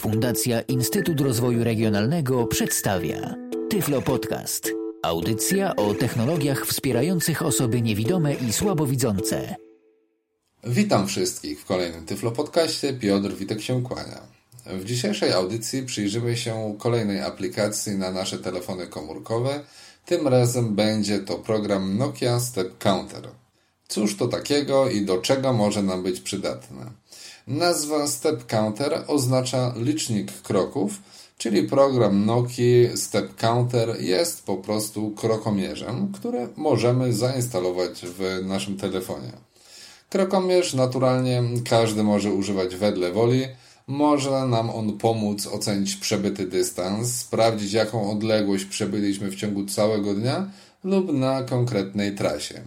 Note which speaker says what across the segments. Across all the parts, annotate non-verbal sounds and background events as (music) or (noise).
Speaker 1: Fundacja Instytut Rozwoju Regionalnego przedstawia Tyflo Podcast. Audycja o technologiach wspierających osoby niewidome i słabowidzące.
Speaker 2: Witam wszystkich w kolejnym Tyflo Podcaście. Piotr Witek się kłania. W dzisiejszej audycji przyjrzymy się kolejnej aplikacji na nasze telefony komórkowe. Tym razem będzie to program Nokia Step Counter. Cóż to takiego i do czego może nam być przydatne? Nazwa Step Counter oznacza licznik kroków, czyli program Nokia Step Counter jest po prostu krokomierzem, który możemy zainstalować w naszym telefonie. Krokomierz naturalnie każdy może używać wedle woli. Może nam on pomóc ocenić przebyty dystans, sprawdzić jaką odległość przebyliśmy w ciągu całego dnia lub na konkretnej trasie.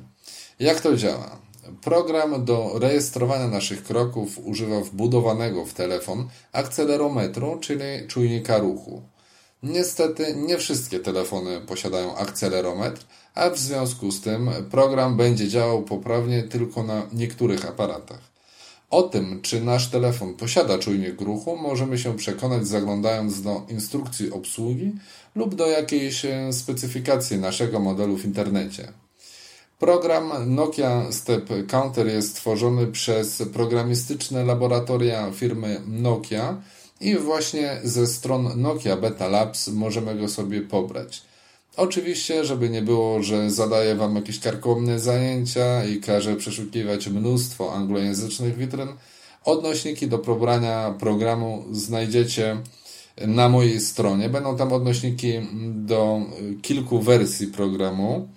Speaker 2: Jak to działa? Program do rejestrowania naszych kroków używa wbudowanego w telefon akcelerometru, czyli czujnika ruchu. Niestety nie wszystkie telefony posiadają akcelerometr, a w związku z tym program będzie działał poprawnie tylko na niektórych aparatach. O tym, czy nasz telefon posiada czujnik ruchu, możemy się przekonać zaglądając do instrukcji obsługi lub do jakiejś specyfikacji naszego modelu w internecie. Program Nokia Step Counter jest tworzony przez programistyczne laboratoria firmy Nokia i właśnie ze stron Nokia Beta Labs możemy go sobie pobrać. Oczywiście, żeby nie było, że zadaję Wam jakieś karkołomne zajęcia i każę przeszukiwać mnóstwo anglojęzycznych witryn, odnośniki do pobrania programu znajdziecie na mojej stronie. Będą tam odnośniki do kilku wersji programu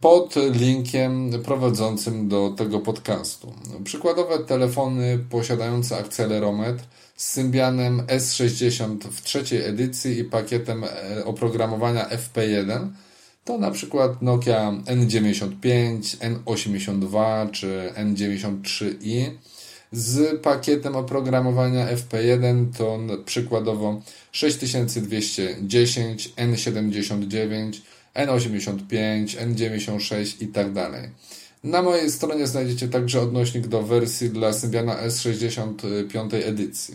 Speaker 2: pod linkiem prowadzącym do tego podcastu. Przykładowe telefony posiadające akcelerometr z Symbianem S60 w trzeciej edycji i pakietem e, oprogramowania FP1 to na przykład Nokia N95, N82 czy N93i. Z pakietem oprogramowania FP1 to przykładowo 6210, N79, N85, N96 i tak dalej. Na mojej stronie znajdziecie także odnośnik do wersji dla Symbiana S65 edycji.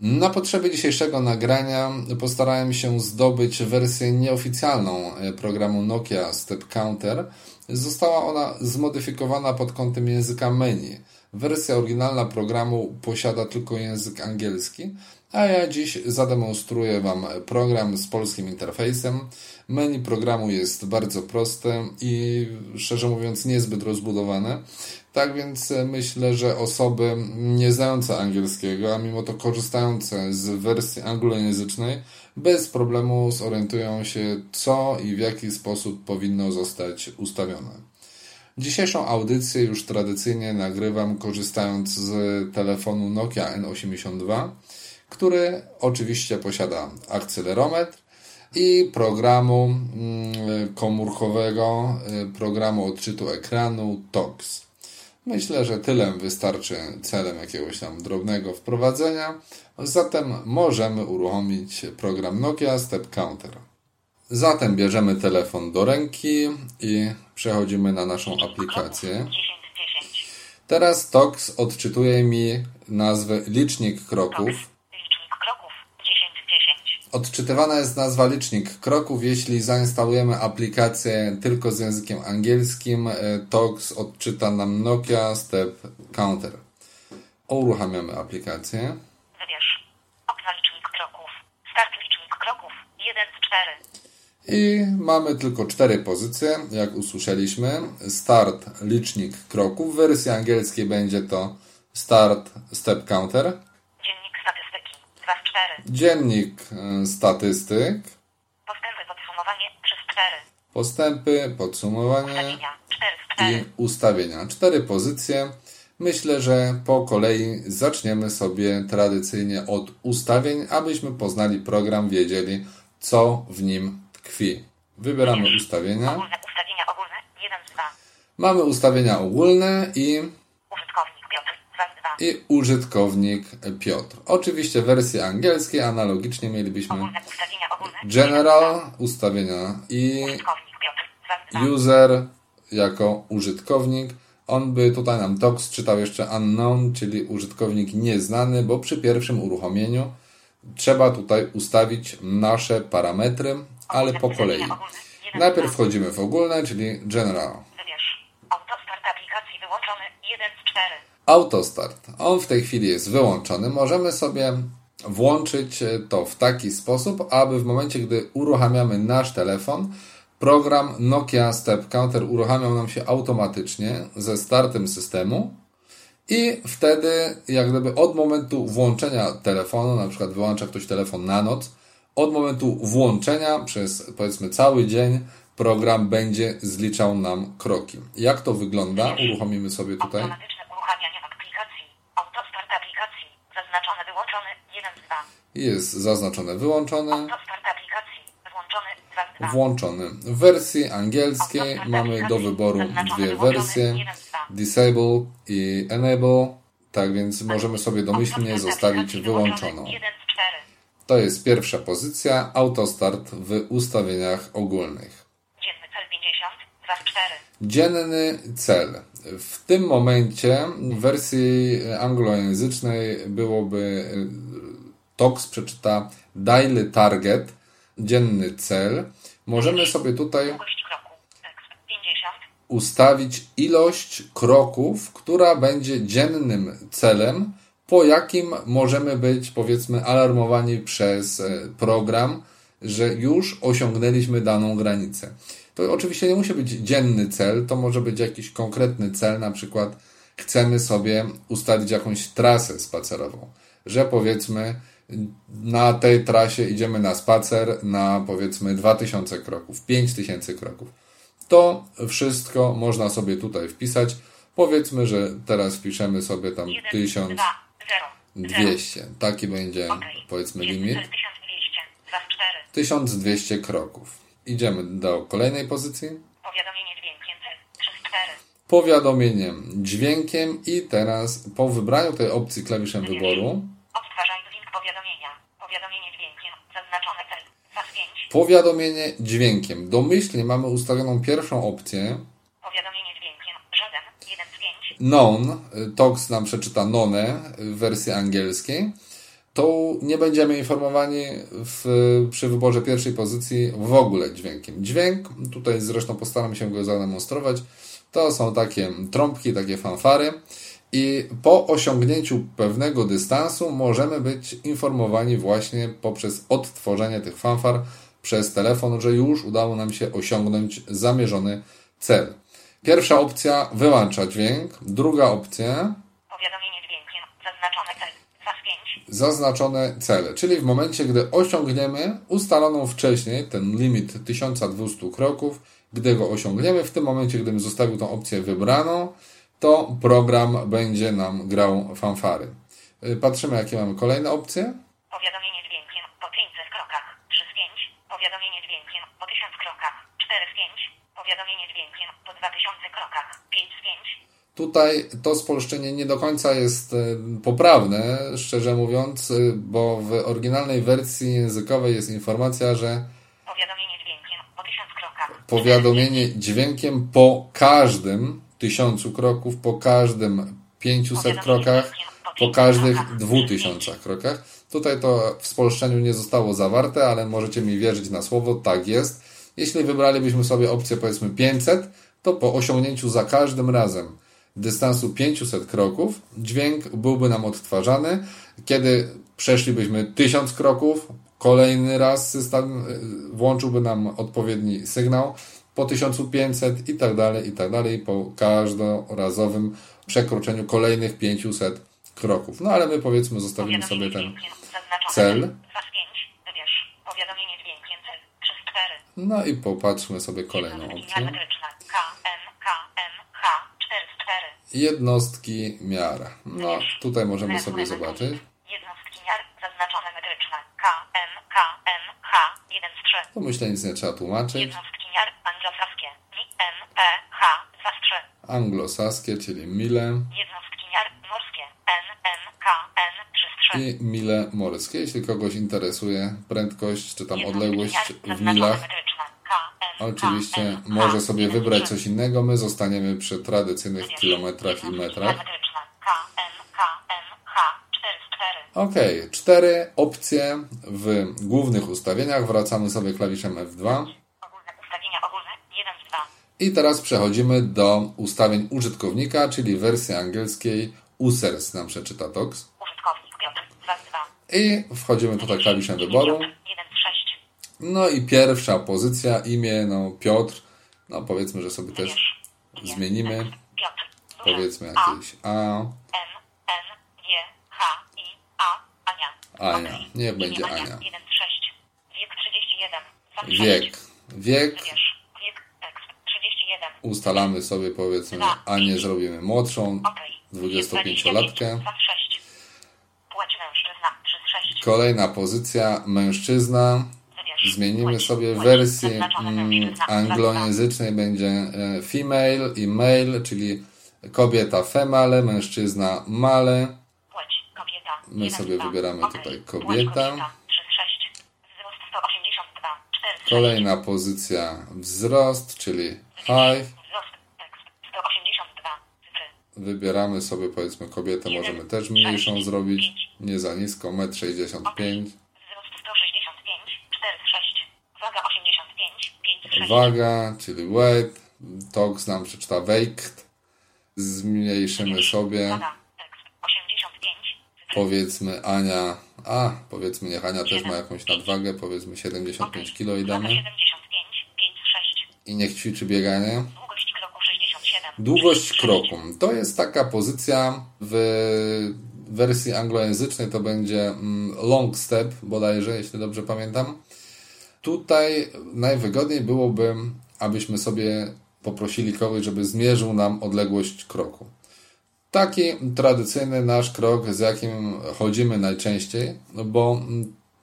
Speaker 2: Na potrzeby dzisiejszego nagrania postarałem się zdobyć wersję nieoficjalną programu Nokia Step Counter. Została ona zmodyfikowana pod kątem języka menu. Wersja oryginalna programu posiada tylko język angielski, a ja dziś zademonstruję Wam program z polskim interfejsem. Menu programu jest bardzo proste i szczerze mówiąc niezbyt rozbudowane. Tak więc myślę, że osoby nie znające angielskiego, a mimo to korzystające z wersji anglojęzycznej, bez problemu zorientują się, co i w jaki sposób powinno zostać ustawione. Dzisiejszą audycję już tradycyjnie nagrywam korzystając z telefonu Nokia N82 który oczywiście posiada akcelerometr i programu mm, komórkowego, y, programu odczytu ekranu TOX. Myślę, że tyle wystarczy celem jakiegoś tam drobnego wprowadzenia. Zatem możemy uruchomić program Nokia Step Counter. Zatem bierzemy telefon do ręki i przechodzimy na naszą aplikację. Teraz TOX odczytuje mi nazwę licznik kroków Odczytywana jest nazwa licznik kroków. Jeśli zainstalujemy aplikację tylko z językiem angielskim, e, TOX odczyta nam Nokia Step Counter. Uruchamiamy aplikację.
Speaker 3: Wybierz okna licznik kroków. Start licznik kroków 1 z 4.
Speaker 2: I mamy tylko cztery pozycje, jak usłyszeliśmy. Start licznik kroków. W wersji angielskiej będzie to Start Step Counter. Dziennik e, statystyk.
Speaker 3: Postępy, podsumowanie 3 z 4.
Speaker 2: Postępy, podsumowanie
Speaker 3: ustawienia, 4 z 4.
Speaker 2: i ustawienia. Cztery pozycje. Myślę, że po kolei zaczniemy sobie tradycyjnie od ustawień, abyśmy poznali program, wiedzieli co w nim tkwi. Wybieramy ustawienia.
Speaker 3: Ogólne ustawienia ogólne 1 z 2.
Speaker 2: Mamy ustawienia ogólne i
Speaker 3: i
Speaker 2: użytkownik Piotr. Oczywiście wersji angielskiej analogicznie mielibyśmy General, ustawienia i user jako użytkownik. On by tutaj nam TOX czytał jeszcze unknown, czyli użytkownik nieznany, bo przy pierwszym uruchomieniu trzeba tutaj ustawić nasze parametry, ale po kolei. Najpierw wchodzimy w ogólne, czyli General.
Speaker 3: Wybierz. Autostart aplikacji wyłączony 1 z 4.
Speaker 2: Autostart. On w tej chwili jest wyłączony. Możemy sobie włączyć to w taki sposób, aby w momencie, gdy uruchamiamy nasz telefon, program Nokia Step Counter uruchamiał nam się automatycznie ze startem systemu i wtedy, jak gdyby od momentu włączenia telefonu, na przykład wyłącza ktoś telefon na noc, od momentu włączenia przez powiedzmy cały dzień program będzie zliczał nam kroki. Jak to wygląda? Uruchomimy sobie tutaj.
Speaker 3: Automatyczne uruchamianie aplikacji. Autostart aplikacji. Zaznaczone wyłączony 1 z 2.
Speaker 2: Jest zaznaczone wyłączone.
Speaker 3: Włączony 2 z 2.
Speaker 2: włączony. W wersji angielskiej mamy do wyboru dwie wersje: Disable i Enable. Tak więc możemy sobie domyślnie zostawić wyłączoną.
Speaker 3: 1 z 4.
Speaker 2: To jest pierwsza pozycja, autostart w ustawieniach ogólnych.
Speaker 3: Dzienny cel 50. 2 z 4.
Speaker 2: Dzienny cel. W tym momencie w wersji anglojęzycznej byłoby TOX przeczyta daily target, dzienny cel. Możemy sobie tutaj
Speaker 3: Długość kroku. Tekst 50.
Speaker 2: ustawić ilość kroków, która będzie dziennym celem, po jakim możemy być, powiedzmy, alarmowani przez e, program, że już osiągnęliśmy daną granicę. To oczywiście nie musi być dzienny cel, to może być jakiś konkretny cel, na przykład chcemy sobie ustalić jakąś trasę spacerową, że powiedzmy na tej trasie idziemy na spacer na powiedzmy 2000 kroków, 5000 kroków. To wszystko można sobie tutaj wpisać. Powiedzmy, że teraz wpiszemy sobie tam
Speaker 3: 1,
Speaker 2: 1200.
Speaker 3: 2, 0.
Speaker 2: Taki będzie
Speaker 3: Okej.
Speaker 2: powiedzmy limit.
Speaker 3: cel 1200. 2 z 4.
Speaker 2: 1200 kroków. Idziemy do kolejnej pozycji.
Speaker 3: Powiadomienie dźwiękiem cel 3 z 4.
Speaker 2: Powiadomieniem dźwiękiem i teraz po wybraniu tej opcji klawiszem wyboru
Speaker 3: Odtwarzaj link powiadomienia. Powiadomienie dźwiękiem. Zaznaczone cel. Faz 5.
Speaker 2: powiadomienie dźwiękiem. Domyślnie mamy ustawioną pierwszą opcję
Speaker 3: Powiadomienie dźwiękiem. Żaden. 1 z 5.
Speaker 2: non, TOX nam przeczyta none w wersji angielskiej, to nie będziemy informowani w, przy wyborze pierwszej pozycji w ogóle dźwiękiem. Dźwięk, tutaj zresztą postaram się go zademonstrować, to są takie trąbki, takie fanfary i po osiągnięciu pewnego dystansu możemy być informowani właśnie poprzez odtworzenie tych fanfar przez telefon, że już udało nam się osiągnąć zamierzony cel. Pierwsza opcja wyłącza dźwięk, druga opcja
Speaker 3: Powiadomienie dźwiękiem. Zaznaczone cel. Faz 5.
Speaker 2: zaznaczone cele, czyli w momencie, gdy osiągniemy ustaloną wcześniej ten limit 1200 kroków, gdy go osiągniemy, w tym momencie, gdybym zostawił tą opcję wybraną, to program będzie nam grał fanfary. Y, Patrzymy, jakie mamy kolejne opcje.
Speaker 3: Powiadomienie dźwiękiem po 500 krokach. 3 z 5. Powiadomienie dźwiękiem po 1000 krokach. 4 z 5. Powiadomienie dźwiękiem po 2000 krokach. 5 z 5.
Speaker 2: Tutaj to spolszczenie nie do końca jest y, poprawne, szczerze mówiąc, y, bo w oryginalnej wersji językowej jest informacja, że
Speaker 3: Powiadomienie dźwiękiem po 1000 krokach.
Speaker 2: powiadomienie dźwiękiem po każdym tysiącu kroków, po każdym 500 krokach, po każdych 2000 krokach. Tutaj to w spolszczeniu nie zostało zawarte, ale możecie mi wierzyć na słowo, tak jest. Jeśli wybralibyśmy sobie opcję powiedzmy 500, to po osiągnięciu za każdym razem dystansu 500 kroków, dźwięk byłby nam odtwarzany. Kiedy przeszlibyśmy 1000 kroków, kolejny raz system y, włączyłby nam odpowiedni sygnał po 1500 i tak dalej, i tak dalej, po każdorazowym przekroczeniu kolejnych 500 kroków. No ale my powiedzmy zostawimy sobie ten cel.
Speaker 3: Faz 5. Wybierz. Powiadomienie dźwiękiem cel 3 z 4.
Speaker 2: No i popatrzmy sobie kolejną opcję.
Speaker 3: metryczne. K, M, K, M, H. 4 z 4.
Speaker 2: Jednostki miar. No tutaj możemy sobie zobaczyć.
Speaker 3: Jednostki miar zaznaczone metryczne. K, M, K, M, H. 1 z 3.
Speaker 2: To myślę nic nie trzeba tłumaczyć.
Speaker 3: Jednostki miar anglosaskie. Mi, M, E, H. 2 z 3.
Speaker 2: Anglosaskie, czyli mile
Speaker 3: Jednostki miar morskie. N, M, K, N. 3 z 3.
Speaker 2: i mile morskie. Jeśli kogoś interesuje prędkość czy tam odległość w milach, oczywiście może sobie
Speaker 3: 1 z
Speaker 2: wybrać
Speaker 3: 3.
Speaker 2: coś innego. My zostaniemy przy tradycyjnych kilometrach i metrach.
Speaker 3: metryczne. K, M, K, M, H. 4 z 4.
Speaker 2: Ok, cztery opcje w głównych ustawieniach. Wracamy sobie klawiszem F2.
Speaker 3: Ogólne ustawienia ogólne 1 z 2.
Speaker 2: I teraz przechodzimy do ustawień użytkownika, czyli wersji angielskiej users nam przeczyta TOX.
Speaker 3: Użytkownik Piotr 2 z 2.
Speaker 2: I wchodzimy tutaj klawiszem wyboru.
Speaker 3: 1 z 6.
Speaker 2: No i pierwsza pozycja, imię, no Piotr. No powiedzmy, że sobie też
Speaker 3: Wybierz.
Speaker 2: Zmienimy.
Speaker 3: tekst, Piotr.
Speaker 2: Powiedzmy
Speaker 3: A,
Speaker 2: jakieś A,
Speaker 3: N, N, G, H, I, A, Ania.
Speaker 2: Ania. Niech będzie
Speaker 3: Ania.
Speaker 2: Ania.
Speaker 3: 1 z 6. Wiek 31. Za
Speaker 2: wiek.
Speaker 3: 6.
Speaker 2: Wiek
Speaker 3: Wybierz. Wiek, tekst 31.
Speaker 2: ustalamy sobie powiedzmy
Speaker 3: Dwa.
Speaker 2: Anię zrobimy młodszą. 25-latkę.
Speaker 3: 2 z 6. Płeć mężczyzna 3 z 6.
Speaker 2: Kolejna pozycja mężczyzna. Zmienimy sobie w wersji mm, anglojęzycznej będzie e, female i male, czyli kobieta female, mężczyzna male. My sobie wybieramy tutaj kobieta.
Speaker 3: 3 z 6. Wzrost 182. 4 z 6.
Speaker 2: Kolejna pozycja wzrost, czyli high. Wybieramy sobie powiedzmy kobietę, możemy też mniejszą zrobić. Nie za nisko, 1,65 m.
Speaker 3: Wzrost 165. 4 z 6. Waga 85. 5 z 6.
Speaker 2: Waga, czyli weight. Tox nam przeczyta weight. Zmniejszymy sobie.
Speaker 3: Waga, tekst 85. Cyfry.
Speaker 2: Powiedzmy Ania, a powiedzmy niech Ania też ma jakąś nadwagę, powiedzmy 75 kg i damy.
Speaker 3: 75. 5 z 6.
Speaker 2: I niech ćwiczy bieganie.
Speaker 3: Długość kroku 67.
Speaker 2: Długość
Speaker 3: 6.
Speaker 2: kroku. To jest taka pozycja w wersji anglojęzycznej to będzie mm, long step bodajże, jeśli dobrze pamiętam. Tutaj najwygodniej byłoby, abyśmy sobie poprosili kogoś, żeby zmierzył nam odległość kroku. Taki tradycyjny nasz krok, z jakim chodzimy najczęściej, no bo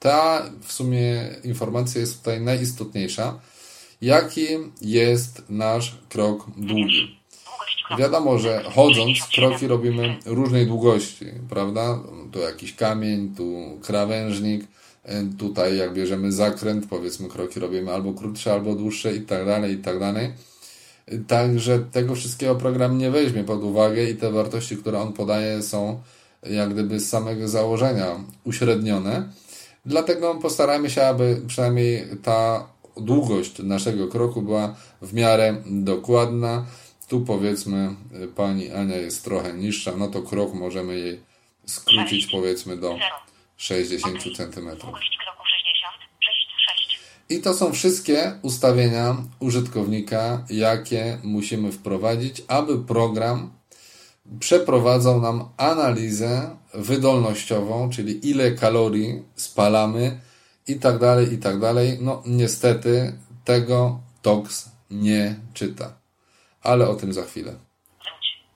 Speaker 2: ta w sumie informacja jest tutaj najistotniejsza. Jaki jest nasz krok długi? Wiadomo, że chodząc
Speaker 3: 67.
Speaker 2: kroki robimy różnej długości, prawda? Tu jakiś kamień, tu krawężnik, e, tutaj jak bierzemy zakręt, powiedzmy kroki robimy albo krótsze, albo dłuższe i tak dalej, i tak dalej. Także tego wszystkiego program nie weźmie pod uwagę i te wartości, które on podaje są jak gdyby z samego założenia uśrednione. Dlatego postaramy się, aby przynajmniej ta długość naszego kroku była w miarę dokładna. Tu powiedzmy y, pani Ania jest trochę niższa, no to krok możemy jej skrócić
Speaker 3: Sześć.
Speaker 2: powiedzmy do
Speaker 3: Zero.
Speaker 2: 60 cm.
Speaker 3: Długość kroku 60. 6 z 6.
Speaker 2: I to są wszystkie ustawienia użytkownika, jakie musimy wprowadzić, aby program przeprowadzał nam analizę wydolnościową, czyli ile kalorii spalamy i tak dalej, i tak dalej. No niestety tego TOX nie czyta. Ale o tym za chwilę.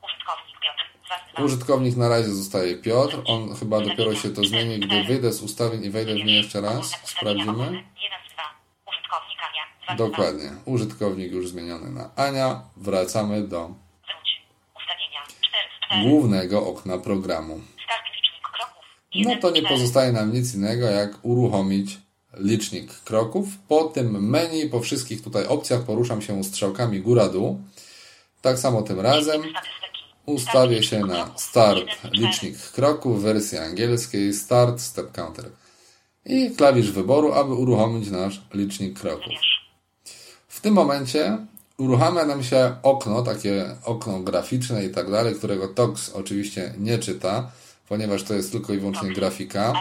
Speaker 3: Użytkownik Piotr. 2 z 2.
Speaker 2: Użytkownik na razie zostaje Piotr. On chyba dopiero się to zmieni, gdy wyjdę z ustawień i wejdę w nie jeszcze raz. Sprawdzimy.
Speaker 3: 1 z 2. Użytkownik Ania. 2 z 2.
Speaker 2: Dokładnie. Użytkownik już zmieniony na Ania. Wracamy do
Speaker 3: Wróć. Ustawienia. 4 z 4.
Speaker 2: głównego okna programu. No to nie pozostaje nam nic innego, jak uruchomić licznik kroków. Po tym menu, po wszystkich tutaj opcjach poruszam się strzałkami góra-dół. Tak samo tym razem ustawię się na. Start licznik kroków w wersji angielskiej Start Step Counter i klawisz wyboru, aby uruchomić nasz licznik kroków. W tym momencie uruchamia nam się okno, takie okno graficzne i tak dalej, którego TOX oczywiście nie czyta, ponieważ to jest tylko i wyłącznie grafika.
Speaker 3: F1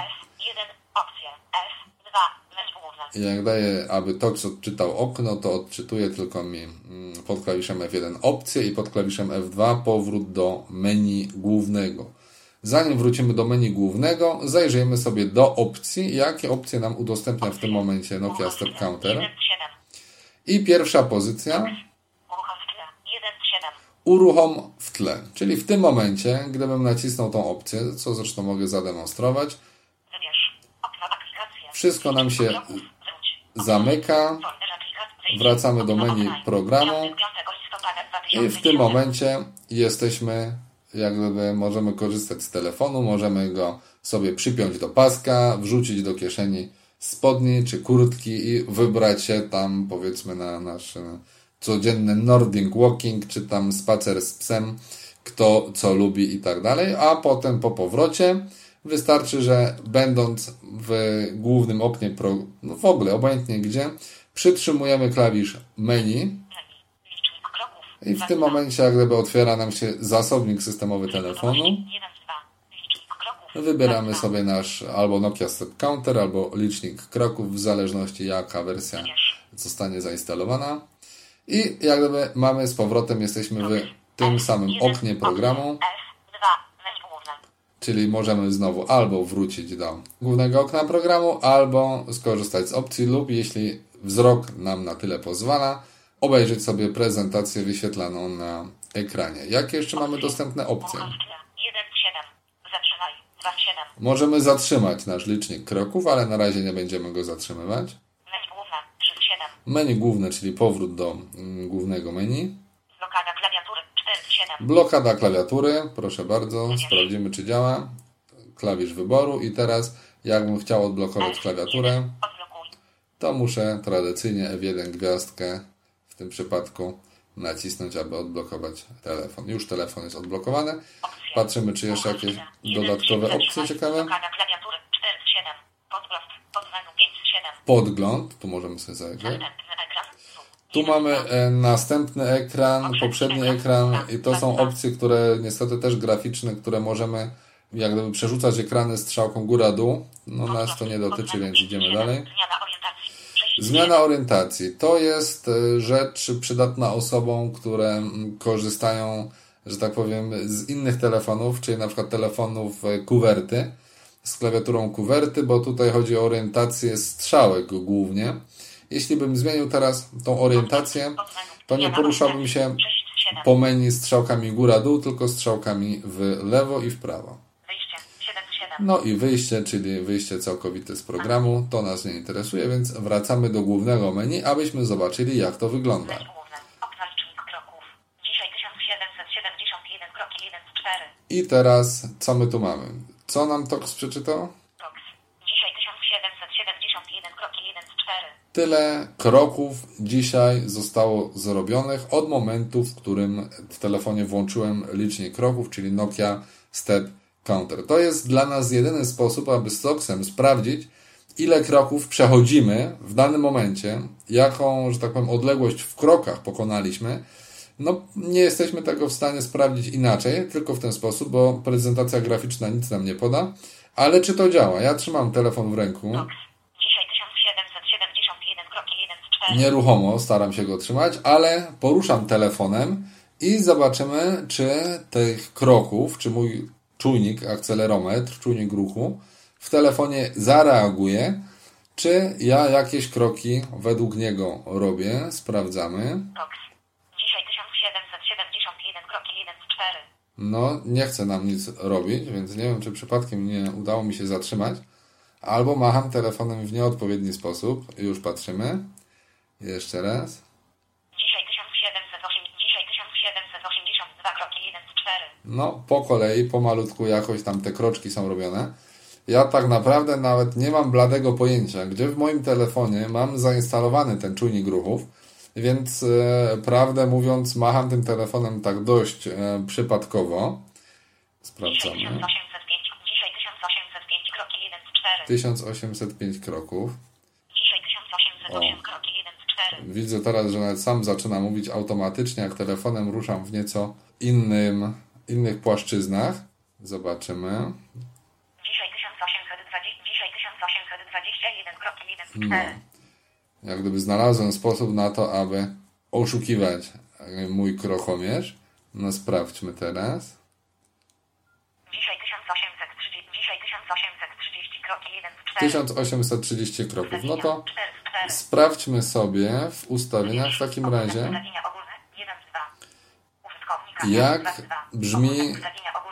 Speaker 3: opcje. F2 weź główne.
Speaker 2: I jak daję, aby TOX odczytał okno, to odczytuje tylko mi pod klawiszem F1 opcję i pod klawiszem F2 powrót do menu głównego. Zanim wrócimy do menu głównego, zajrzyjmy sobie do opcji, jakie opcje nam udostępnia w tym momencie Nokia Step Counter.
Speaker 3: 1 z 7.
Speaker 2: I pierwsza pozycja
Speaker 3: Uruchom w tle. 1 z 7.
Speaker 2: uruchom w tle. Czyli w tym momencie, gdybym nacisnął tą opcję, co zresztą mogę zademonstrować. Wszystko nam się zamyka. Wracamy do menu programu.
Speaker 3: Piątek, 5 listopada
Speaker 2: I w
Speaker 3: 2010.
Speaker 2: tym momencie jesteśmy, jak gdyby możemy korzystać z telefonu, możemy go sobie przypiąć do paska, wrzucić do kieszeni spodni czy kurtki i wybrać się tam powiedzmy na nasz e, codzienny Nordic Walking, czy tam spacer z psem, kto co lubi i tak dalej, a potem po powrocie Wystarczy, że będąc w głównym oknie, pro, no w ogóle obojętnie gdzie, przytrzymujemy klawisz menu i w tym momencie jak gdyby otwiera nam się zasobnik systemowy telefonu. Wybieramy sobie nasz albo Nokia Step Counter, albo licznik kroków, w zależności jaka wersja zostanie zainstalowana. I jak gdyby mamy z powrotem, jesteśmy w tym samym oknie programu,
Speaker 3: F2. Menu główne.
Speaker 2: czyli możemy znowu albo wrócić do głównego okna programu, albo skorzystać z opcji lub jeśli wzrok nam na tyle pozwala, obejrzeć sobie prezentację wyświetlaną na ekranie. Jakie jeszcze mamy dostępne opcje?
Speaker 3: Opcja. 1 z 7. Zatrzymaj. 2 z 7.
Speaker 2: Możemy zatrzymać nasz licznik kroków, ale na razie nie będziemy go zatrzymywać.
Speaker 3: Menu główne. 3 z 7.
Speaker 2: Menu główne, czyli powrót do mm, głównego menu.
Speaker 3: Blokada klawiatury. 4 z 7.
Speaker 2: Blokada klawiatury, proszę bardzo, sprawdzimy czy działa. Klawisz wyboru i teraz jakbym chciał odblokować klawiaturę. To muszę tradycyjnie F1 gwiazdkę w tym przypadku nacisnąć, aby odblokować telefon. Już telefon jest odblokowany. Patrzymy, czy jeszcze jakieś dodatkowe opcje ciekawe.
Speaker 3: Blokada klawiatury. 4 z 7. Podgląd. Podmenu 5 z 7.
Speaker 2: Podgląd, tu możemy sobie zajrzeć. Tu mamy e, następny ekran, poprzedni ekran i to są opcje, które niestety też graficzne, które możemy jak gdyby przerzucać ekrany strzałką góra-dół. No nas to nie dotyczy, więc idziemy dalej.
Speaker 3: Zmiana orientacji. 6 z
Speaker 2: Zmiana orientacji to jest e, rzecz przydatna osobom, które mm, korzystają, że tak powiem, z innych telefonów, czyli na przykład telefonów e, kuwerty, z klawiaturą kuwerty, bo tutaj chodzi o orientację strzałek głównie. Jeśli bym zmienił teraz tą orientację, to nie poruszałbym się
Speaker 3: 6 z 7.
Speaker 2: po menu strzałkami góra-dół, tylko strzałkami w lewo i w prawo.
Speaker 3: Wyjście. 7 z 7.
Speaker 2: No i wyjście, czyli wyjście całkowite z programu, to nas nie interesuje, więc wracamy do głównego menu, abyśmy zobaczyli jak to wygląda.
Speaker 3: Menu główne. Okno licznik kroków. Dzisiaj 1771 kroki 1 z 4.
Speaker 2: I teraz co my tu mamy? Co nam Tox przeczytał?
Speaker 3: Toks. Dzisiaj 1771 kroki 1 z 4.
Speaker 2: Tyle kroków dzisiaj zostało zrobionych od momentu, w którym w telefonie włączyłem licznik kroków, czyli Nokia Step Counter. To jest dla nas jedyny sposób, aby z Toxem sprawdzić, ile kroków przechodzimy w danym momencie, jaką, że tak powiem, odległość w krokach pokonaliśmy. No, nie jesteśmy tego w stanie sprawdzić inaczej, tylko w ten sposób, bo prezentacja graficzna nic nam nie poda. Ale czy to działa? Ja trzymam telefon w ręku.
Speaker 3: Toks. Dzisiaj 1771 kroki 1 z 4.
Speaker 2: Nieruchomo staram się go trzymać, ale poruszam telefonem i zobaczymy, czy tych kroków, czy mój czujnik, akcelerometr, czujnik ruchu w telefonie zareaguje, czy ja jakieś kroki według niego robię. Sprawdzamy.
Speaker 3: Toks. Dzisiaj 1771 kroki 1 z 4.
Speaker 2: No, nie chce nam nic robić, więc nie wiem, czy przypadkiem nie udało mi się zatrzymać. Albo macham telefonem w nieodpowiedni sposób. Już patrzymy. Jeszcze raz.
Speaker 3: Dzisiaj 1708, dzisiaj 1782 kroki 1 z 4.
Speaker 2: No, po kolei, pomalutku jakoś tam te kroczki są robione. Ja tak naprawdę nawet nie mam bladego pojęcia, gdzie w moim telefonie mam zainstalowany ten czujnik ruchów, więc e, prawdę mówiąc, macham tym telefonem tak dość e, przypadkowo. Sprawdzamy.
Speaker 3: 1805, dzisiaj 1805 kroki 1 z 4.
Speaker 2: 1805 kroków.
Speaker 3: Dzisiaj 1808 kroki 1 z 4.
Speaker 2: Widzę teraz, że nawet sam zaczyna mówić automatycznie, jak telefonem ruszam w nieco innym, innych płaszczyznach. Zobaczymy.
Speaker 3: Dzisiaj 1820, dzisiaj 1821 kroki 1 z 4.
Speaker 2: No. Jak gdyby znalazłem sposób na to, aby oszukiwać e, mój krochomierz. No sprawdźmy teraz.
Speaker 3: Dzisiaj 1830, dzisiaj 1830 kroki 1 z 4.
Speaker 2: 1830 kroków. No to
Speaker 3: 4 z 4.
Speaker 2: sprawdźmy sobie w ustawieniach w takim razie,
Speaker 3: Ustawienia ogólne 1 z 2. Użytkownika
Speaker 2: jak
Speaker 3: 2 z 2.
Speaker 2: brzmi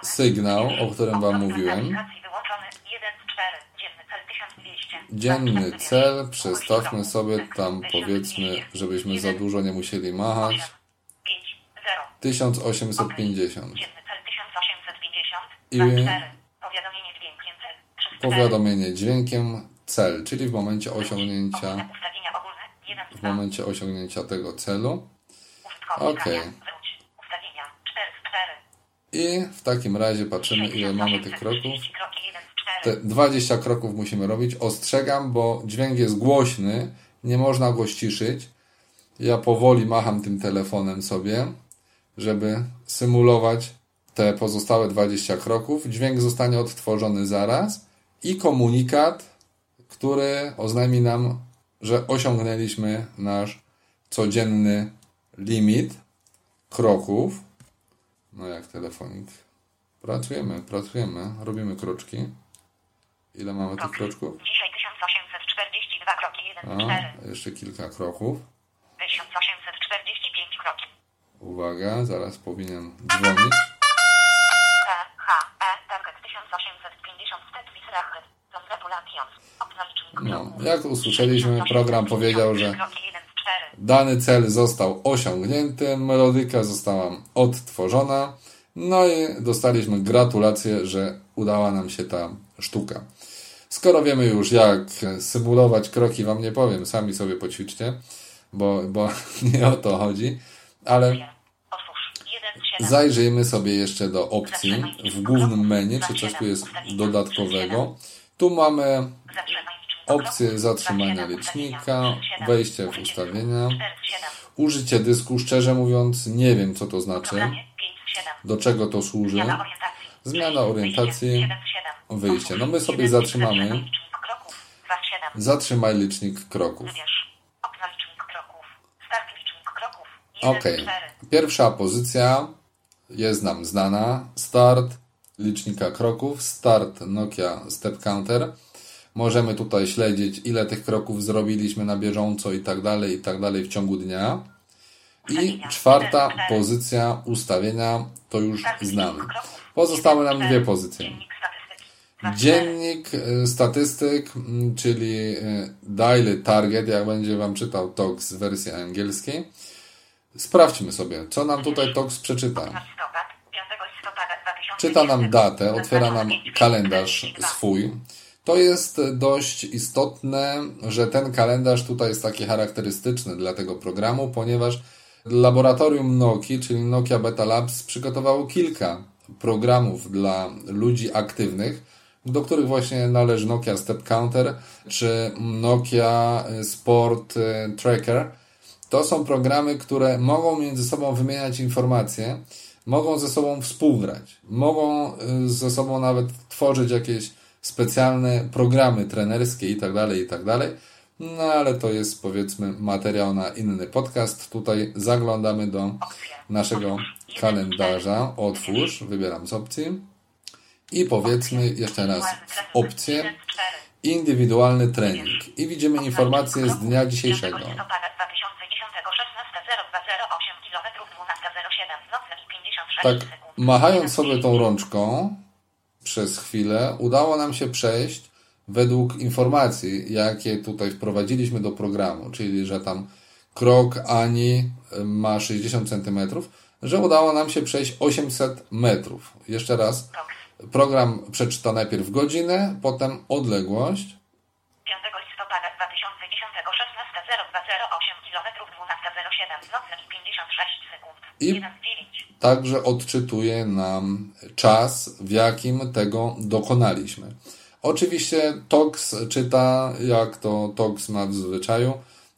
Speaker 2: sygnał, o którym Wam mówiłem.
Speaker 3: Aplikacji wyłączony 1 z 4. Dzienny cel 1200.
Speaker 2: Dzienny cel, przestawmy sobie tam powiedzmy, żebyśmy za dużo nie musieli machać.
Speaker 3: 5 0.
Speaker 2: 1850.
Speaker 3: Dzienny cel 1850.
Speaker 2: I-
Speaker 3: 2 4. Powiadomienie dźwiękiem cel 3 4.
Speaker 2: Powiadomienie dźwiękiem cel, czyli w momencie osiągnięcia,
Speaker 3: Ustawienia ogólne 1 z
Speaker 2: w
Speaker 3: 2.
Speaker 2: momencie osiągnięcia tego celu. Okej.
Speaker 3: wróć. Ustawienia 4 z 4.
Speaker 2: I w takim razie patrzymy, ile mamy tych kroków.
Speaker 3: 1830 kroki 1 z
Speaker 2: te 20 kroków musimy robić. Ostrzegam, bo dźwięk jest głośny, nie można go ściszyć. Ja powoli macham tym telefonem sobie, żeby symulować te pozostałe 20 kroków. Dźwięk zostanie odtworzony zaraz i komunikat, który oznajmi nam, że osiągnęliśmy nasz codzienny limit kroków. No jak telefonik. Pracujemy, pracujemy, robimy kroczki. Ile mamy tych kroczków?
Speaker 3: Dzisiaj 1842 kroki, 1,
Speaker 2: A,
Speaker 3: 4.
Speaker 2: jeszcze kilka kroków.
Speaker 3: 1845 kroki.
Speaker 2: Uwaga, zaraz powinien dzwonić.
Speaker 3: E, target 1850 step wisrachy. Są gratulacjons. Obnalicznik
Speaker 2: No, jak usłyszeliśmy, program powiedział, że
Speaker 3: Kroki 1, 4.
Speaker 2: dany cel został osiągnięty, melodyka została odtworzona, no i dostaliśmy gratulacje, że udała nam się ta sztuka. Skoro wiemy już, jak symulować kroki, wam nie powiem, sami sobie poćwiczcie, bo, bo (laughs) nie o to chodzi, ale
Speaker 3: Otwórz. 1, 7.
Speaker 2: zajrzyjmy sobie jeszcze do opcji w głównym menu, czy coś tu jest dodatkowego. Tu mamy
Speaker 3: Kroków.
Speaker 2: zatrzymania
Speaker 3: 2, 7,
Speaker 2: licznika,
Speaker 3: ustawienia. 7,
Speaker 2: wejście w ustawienia.
Speaker 3: 4, 7.
Speaker 2: Użycie dysku, szczerze mówiąc, nie wiem co to znaczy,
Speaker 3: Programie 5, 7.
Speaker 2: do czego to służy.
Speaker 3: Zmiana orientacji.
Speaker 2: Zmiana orientacji.
Speaker 3: 7, 7.
Speaker 2: Wyjście. No my sobie zatrzymamy.
Speaker 3: zatrzymaj licznik kroków. 2, 7.
Speaker 2: Zatrzymaj licznik kroków.
Speaker 3: Wybierz. Okno licznik kroków. Start licznik kroków. 1,
Speaker 2: Ok.
Speaker 3: 4.
Speaker 2: Pierwsza pozycja jest nam znana. Start licznika kroków. Start Nokia Step Counter. Możemy tutaj śledzić, ile tych kroków zrobiliśmy na bieżąco i tak dalej, i tak dalej w ciągu dnia. I czwarta pozycja ustawienia to już znamy. Pozostały
Speaker 3: 1,
Speaker 2: nam
Speaker 3: 4.
Speaker 2: dwie pozycje.
Speaker 3: Dziennik statystyki. 2, 4.
Speaker 2: Dziennik y, statystyk, mm, czyli y, Daily Target, jak będzie Wam czytał TOX w wersji angielskiej. Sprawdźmy sobie, co nam tutaj TOX przeczyta.
Speaker 3: Listopad, 5 listopada 2020.
Speaker 2: Czyta nam datę, otwiera nam kalendarz
Speaker 3: 5,
Speaker 2: swój. To jest dość istotne, że ten kalendarz tutaj jest taki charakterystyczny dla tego programu, ponieważ laboratorium Nokia, czyli Nokia Beta Labs, przygotowało kilka programów dla ludzi aktywnych, do których właśnie należy Nokia Step Counter czy Nokia Sport Tracker. To są programy, które mogą między sobą wymieniać informacje, mogą ze sobą współgrać, mogą y, ze sobą nawet tworzyć jakieś specjalne programy trenerskie i tak dalej, i tak. No ale to jest powiedzmy materiał na inny podcast. Tutaj zaglądamy do naszego kalendarza. Otwórz, wybieram z opcji i powiedzmy jeszcze raz w opcję
Speaker 3: 1, 4.
Speaker 2: indywidualny trening i widzimy informacje z dnia dzisiejszego.
Speaker 3: 5 listopada 2010, 16.0208 km, 12.07, nocne i 56
Speaker 2: Tak, machając sobie tą rączką przez chwilę, udało nam się przejść według informacji, jakie tutaj wprowadziliśmy do programu, czyli że tam krok Ani y, ma 60 cm, że udało nam się przejść 800 metrów. Jeszcze raz, program przeczyta najpierw godzinę, potem odległość,
Speaker 3: 5 listopada 2010, 16.0208 km, 12.07, nocne i 56 sekund.
Speaker 2: I-
Speaker 3: 1 z 9.
Speaker 2: także odczytuje nam czas, w jakim tego dokonaliśmy. Oczywiście TOX czyta, jak to TOX ma w zwyczaju.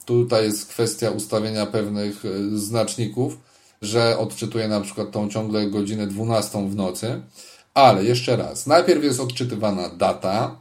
Speaker 2: Tutaj jest kwestia ustawienia pewnych e, znaczników, że odczytuje na przykład tą ciągle godzinę 12 w nocy. Ale jeszcze raz, najpierw jest odczytywana data,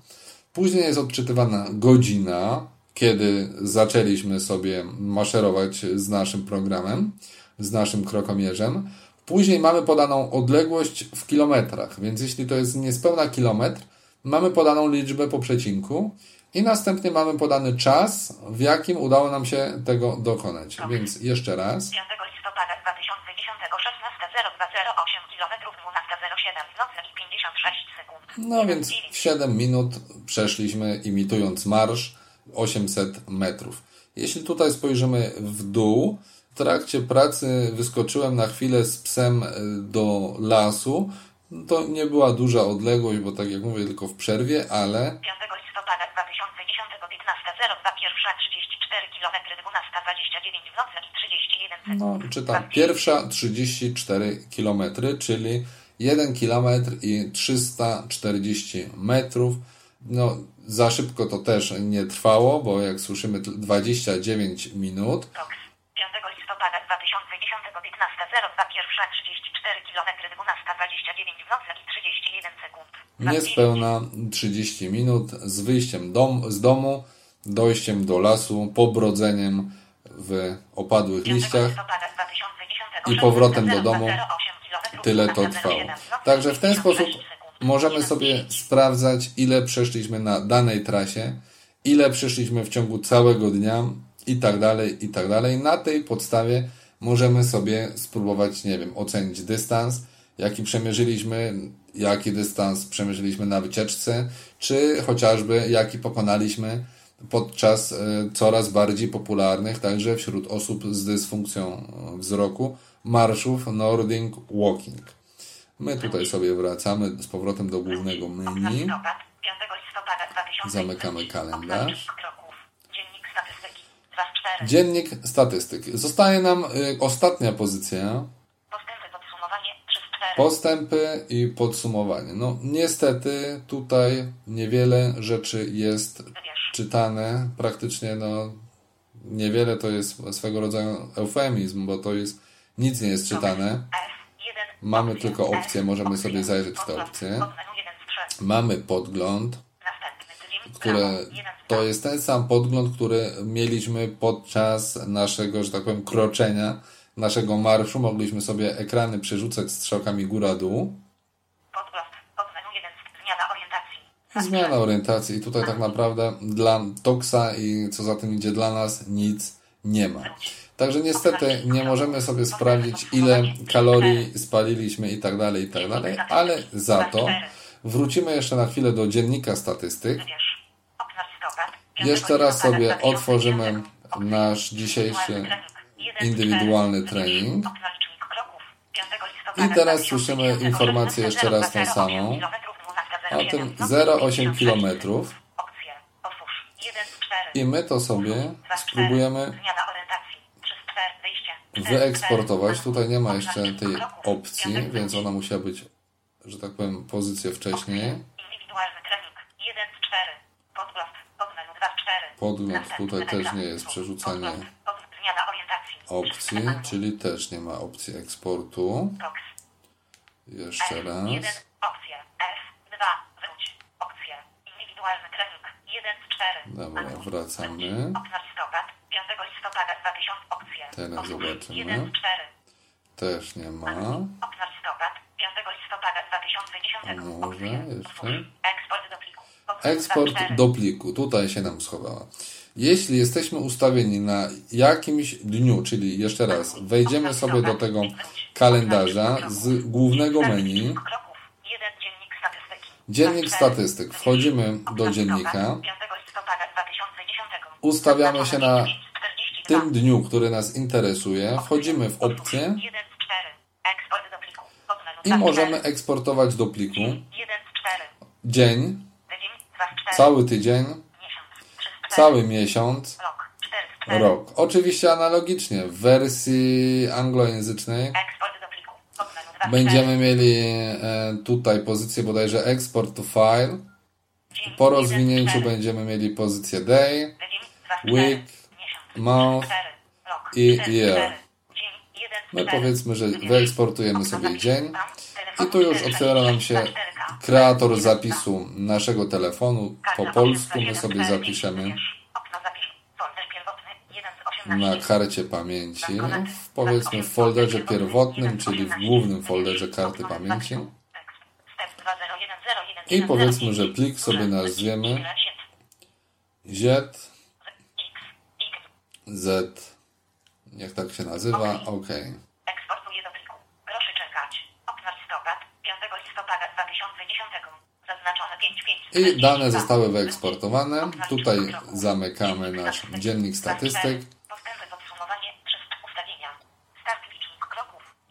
Speaker 2: później jest odczytywana godzina, kiedy zaczęliśmy sobie maszerować z naszym programem, z naszym krokomierzem. Później mamy podaną odległość w kilometrach, więc jeśli to jest niespełna kilometr, mamy podaną liczbę po przecinku i następnie mamy podany czas, w jakim udało nam się tego dokonać. Więc jeszcze raz.
Speaker 3: 5 listopada 2010, 16.0208 km, 12.07, nocne i 56 sekund.
Speaker 2: No
Speaker 3: 1 z
Speaker 2: więc
Speaker 3: 9.
Speaker 2: w 7 minut przeszliśmy imitując marsz 800 metrów. Jeśli tutaj spojrzymy w dół, trakcie pracy wyskoczyłem na chwilę z psem e, do lasu. To nie była duża odległość, bo tak jak mówię, tylko w przerwie, ale
Speaker 3: 5 listopada 2010, 15.02, pierwsza 34 km, 12.29 w nocy i 31 sekund.
Speaker 2: no, czytam pierwsza 34 km, czyli 1 km i 340 metrów. No, za szybko to też nie trwało, bo jak słyszymy 29 minut.
Speaker 3: 5 listopada 2010 15.02 pierwsza 34 km 12.29 w nocy i 31 sekund.
Speaker 2: Niespełna 30 minut z wyjściem dom, z domu, dojściem do lasu, pobrodzeniem w opadłych
Speaker 3: 5
Speaker 2: liściach
Speaker 3: listopada 2010
Speaker 2: i powrotem do domu
Speaker 3: 16.08 kilometrów,
Speaker 2: tyle to
Speaker 3: 12.07
Speaker 2: trwało. Także w ten
Speaker 3: 56
Speaker 2: sposób możemy sobie sprawdzać, ile przeszliśmy na danej trasie, ile przeszliśmy w ciągu całego dnia i tak dalej, i tak dalej. Na tej podstawie możemy sobie spróbować, nie wiem, ocenić dystans, jaki przemierzyliśmy, jaki dystans przemierzyliśmy na wycieczce, czy chociażby jaki pokonaliśmy podczas e, coraz bardziej popularnych także wśród osób z dysfunkcją wzroku marszów Nordic Walking. My tutaj sobie wracamy z powrotem do głównego menu.
Speaker 3: Listopad, 5 listopada 2010
Speaker 2: Zamykamy kalendarz.
Speaker 3: Okna kroków. Dziennik statystyki. 2 z 4.
Speaker 2: Dziennik statystyk. Zostaje nam y, ostatnia pozycja.
Speaker 3: Postępy podsumowanie 3 z 4.
Speaker 2: Postępy i podsumowanie. No niestety tutaj niewiele rzeczy jest
Speaker 3: Wybierz.
Speaker 2: czytane. Praktycznie no niewiele to jest swego rodzaju eufemizm, bo to jest nic nie jest czytane.
Speaker 3: F1.
Speaker 2: Mamy tylko opcje, możemy sobie zajrzeć w te opcje.
Speaker 3: Podmenu 1 z 3.
Speaker 2: Mamy podgląd. Które
Speaker 3: Prawo. 1 z
Speaker 2: to
Speaker 3: 2.
Speaker 2: jest ten sam podgląd, który mieliśmy podczas naszego, że tak powiem, kroczenia, naszego marszu. Mogliśmy sobie ekrany przerzucać strzałkami góra-dół.
Speaker 3: Podgląd. Podmenu 1 z Zmiana orientacji.
Speaker 2: Zmiana orientacji i tutaj tak naprawdę dla Toxa i co za tym idzie dla nas nic nie ma. Także niestety nie możemy sobie sprawdzić ile kalorii spaliliśmy i tak dalej, i tak dalej, ale za to wrócimy jeszcze na chwilę do dziennika statystyk.
Speaker 3: Wybierz. Okna listopad. 5
Speaker 2: Jeszcze raz sobie
Speaker 3: 2010.
Speaker 2: otworzymy nasz dzisiejszy indywidualny trening.
Speaker 3: Okna licznik kroków. 5 listopada
Speaker 2: I teraz
Speaker 3: 2010
Speaker 2: słyszymy informację jeszcze raz tą
Speaker 3: 0,08
Speaker 2: samą.
Speaker 3: kilometrów, 12,07
Speaker 2: O tym
Speaker 3: nocy,
Speaker 2: 0,8
Speaker 3: 56
Speaker 2: kilometrów.
Speaker 3: Opcje. Otwórz. 1 z 4.
Speaker 2: I my to sobie spróbujemy
Speaker 3: Zmiana orientacji. 3 z 4. Wyjście. Cztery z
Speaker 2: wyeksportować. Tutaj nie ma jeszcze tej opcji, więc ona musiała być, że tak powiem, pozycję wcześniej.
Speaker 3: Indywidualny trening. 1 z 4. Podgląd. Podmenu 2 z 4.
Speaker 2: Podgląd tutaj też nie jest przerzucanie opcji, czyli też nie ma opcji eksportu. Jeszcze
Speaker 3: F1.
Speaker 2: raz.
Speaker 3: Opcje. F2. Wróć. Opcje. Indywidualny trening. 1 z 4.
Speaker 2: Dobra, wracamy.
Speaker 3: Okna listopad. 5 listopada 2000. Opcje.
Speaker 2: Teraz zobaczymy.
Speaker 3: 1 z 4.
Speaker 2: Też nie ma.
Speaker 3: Okna listopad. 5 listopada 2010.
Speaker 2: Może jeszcze?
Speaker 3: Eksport do pliku.
Speaker 2: Eksport
Speaker 3: 2 z 4.
Speaker 2: do pliku. Tutaj się nam schowała. Jeśli jesteśmy ustawieni na jakimś dniu, czyli jeszcze raz, wejdziemy sobie do tego kalendarza z głównego menu.
Speaker 3: Kroków. 1 dziennik
Speaker 2: statystyk. Wchodzimy do dziennika.
Speaker 3: listopad, 5 listopada 2010.
Speaker 2: Ustawiamy się na
Speaker 3: 42.
Speaker 2: tym dniu, który nas interesuje. Wchodzimy w opcję
Speaker 3: 1 z 4. Eksport do pliku. Podmenu
Speaker 2: i
Speaker 3: 2 z
Speaker 2: możemy
Speaker 3: 4.
Speaker 2: eksportować do pliku
Speaker 3: 1 z 4.
Speaker 2: dzień,
Speaker 3: Tydzień 2 z 4.
Speaker 2: cały tydzień,
Speaker 3: Miesiąc 3 z 4.
Speaker 2: cały miesiąc,
Speaker 3: Rok 4 z 4.
Speaker 2: rok. Oczywiście analogicznie w wersji anglojęzycznej
Speaker 3: Eksport do pliku. Podmenu 2 z 4.
Speaker 2: będziemy mieli e, tutaj pozycję bodajże export to file. Po
Speaker 3: 1 z
Speaker 2: rozwinięciu
Speaker 3: 4.
Speaker 2: będziemy mieli pozycję day,
Speaker 3: Tydzień 2 z 4.
Speaker 2: week, month
Speaker 3: 4. Rok
Speaker 2: i
Speaker 3: 4 z
Speaker 2: year.
Speaker 3: 4. Dzień 1 z
Speaker 2: My
Speaker 3: 4.
Speaker 2: powiedzmy, że wyeksportujemy sobie dzień. I tu już
Speaker 3: 4,
Speaker 2: otwiera nam się
Speaker 3: 4K.
Speaker 2: Kreator
Speaker 3: 1,
Speaker 2: zapisu naszego telefonu. Po polsku my
Speaker 3: 8,
Speaker 2: sobie
Speaker 3: 4,
Speaker 2: zapiszemy
Speaker 3: wybierz. Okno zapisu. Folder pierwotny 1 z
Speaker 2: na
Speaker 3: 18.
Speaker 2: karcie pamięci, w, powiedzmy w folderze pierwotnym, czyli w głównym folderze karty pamięci.
Speaker 3: Step 201011.
Speaker 2: I powiedzmy, że plik sobie nazwiemy Z. Z, niech tak się nazywa, OK.
Speaker 3: Eksportuję do pliku. Proszę czekać. Okno listopad. 5 listopada 2010. Zaznaczone 5 5.
Speaker 2: I dane zostały wyeksportowane. Tutaj zamykamy nasz dziennik statystyk.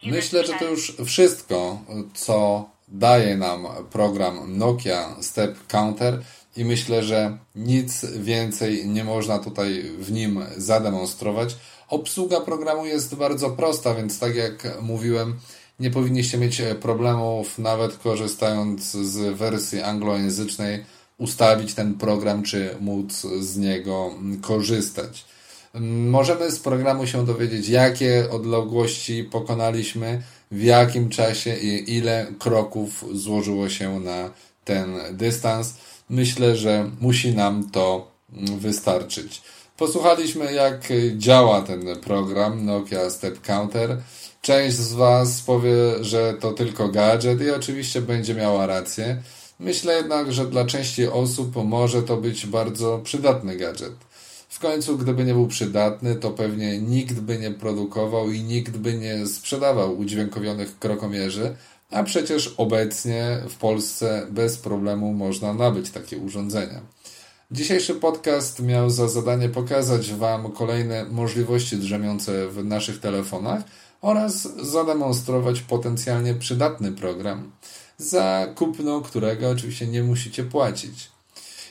Speaker 2: Myślę, że to już wszystko, co daje nam program Nokia Step Counter i myślę, że nic więcej nie można tutaj w nim zademonstrować. Obsługa programu jest bardzo prosta, więc tak jak mówiłem, Nie powinniście mieć problemów, nawet korzystając z wersji anglojęzycznej, ustawić ten program, czy móc z niego korzystać. Możemy z programu się dowiedzieć, jakie odległości pokonaliśmy, w jakim czasie i ile kroków złożyło się na ten dystans. Myślę, że musi nam to wystarczyć. Posłuchaliśmy, jak działa ten program Nokia Step Counter. Część z Was powie, że to tylko gadżet i oczywiście będzie miała rację. Myślę jednak, że dla części osób może to być bardzo przydatny gadżet. W końcu, gdyby nie był przydatny, to pewnie nikt by nie produkował i nikt by nie sprzedawał udźwiękowionych krokomierzy, a przecież obecnie w Polsce bez problemu można nabyć takie urządzenia. Dzisiejszy podcast miał za zadanie pokazać Wam kolejne możliwości drzemiące w naszych telefonach oraz zademonstrować potencjalnie przydatny program, za kupno którego oczywiście nie musicie płacić.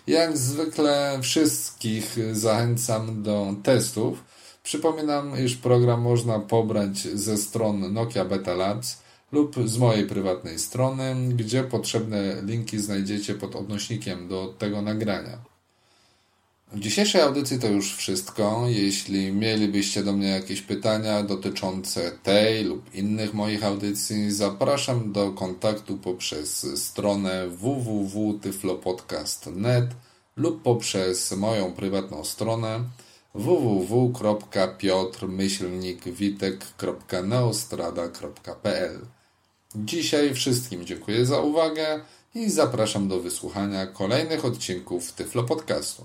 Speaker 2: Jak zwykle wszystkich zachęcam do testów. Przypominam, iż program można pobrać ze stron Nokia Beta Labs lub z mojej prywatnej strony, gdzie potrzebne linki znajdziecie pod odnośnikiem do tego nagrania. W dzisiejszej audycji to już wszystko. Jeśli mielibyście do mnie jakieś pytania dotyczące tej lub innych moich audycji, zapraszam do kontaktu poprzez stronę www.tyflopodcast.net lub poprzez moją prywatną stronę www.piotrmyślnikwitek.neostrada.pl Dzisiaj wszystkim dziękuję za uwagę i zapraszam do wysłuchania kolejnych odcinków Tyflo Podcastu.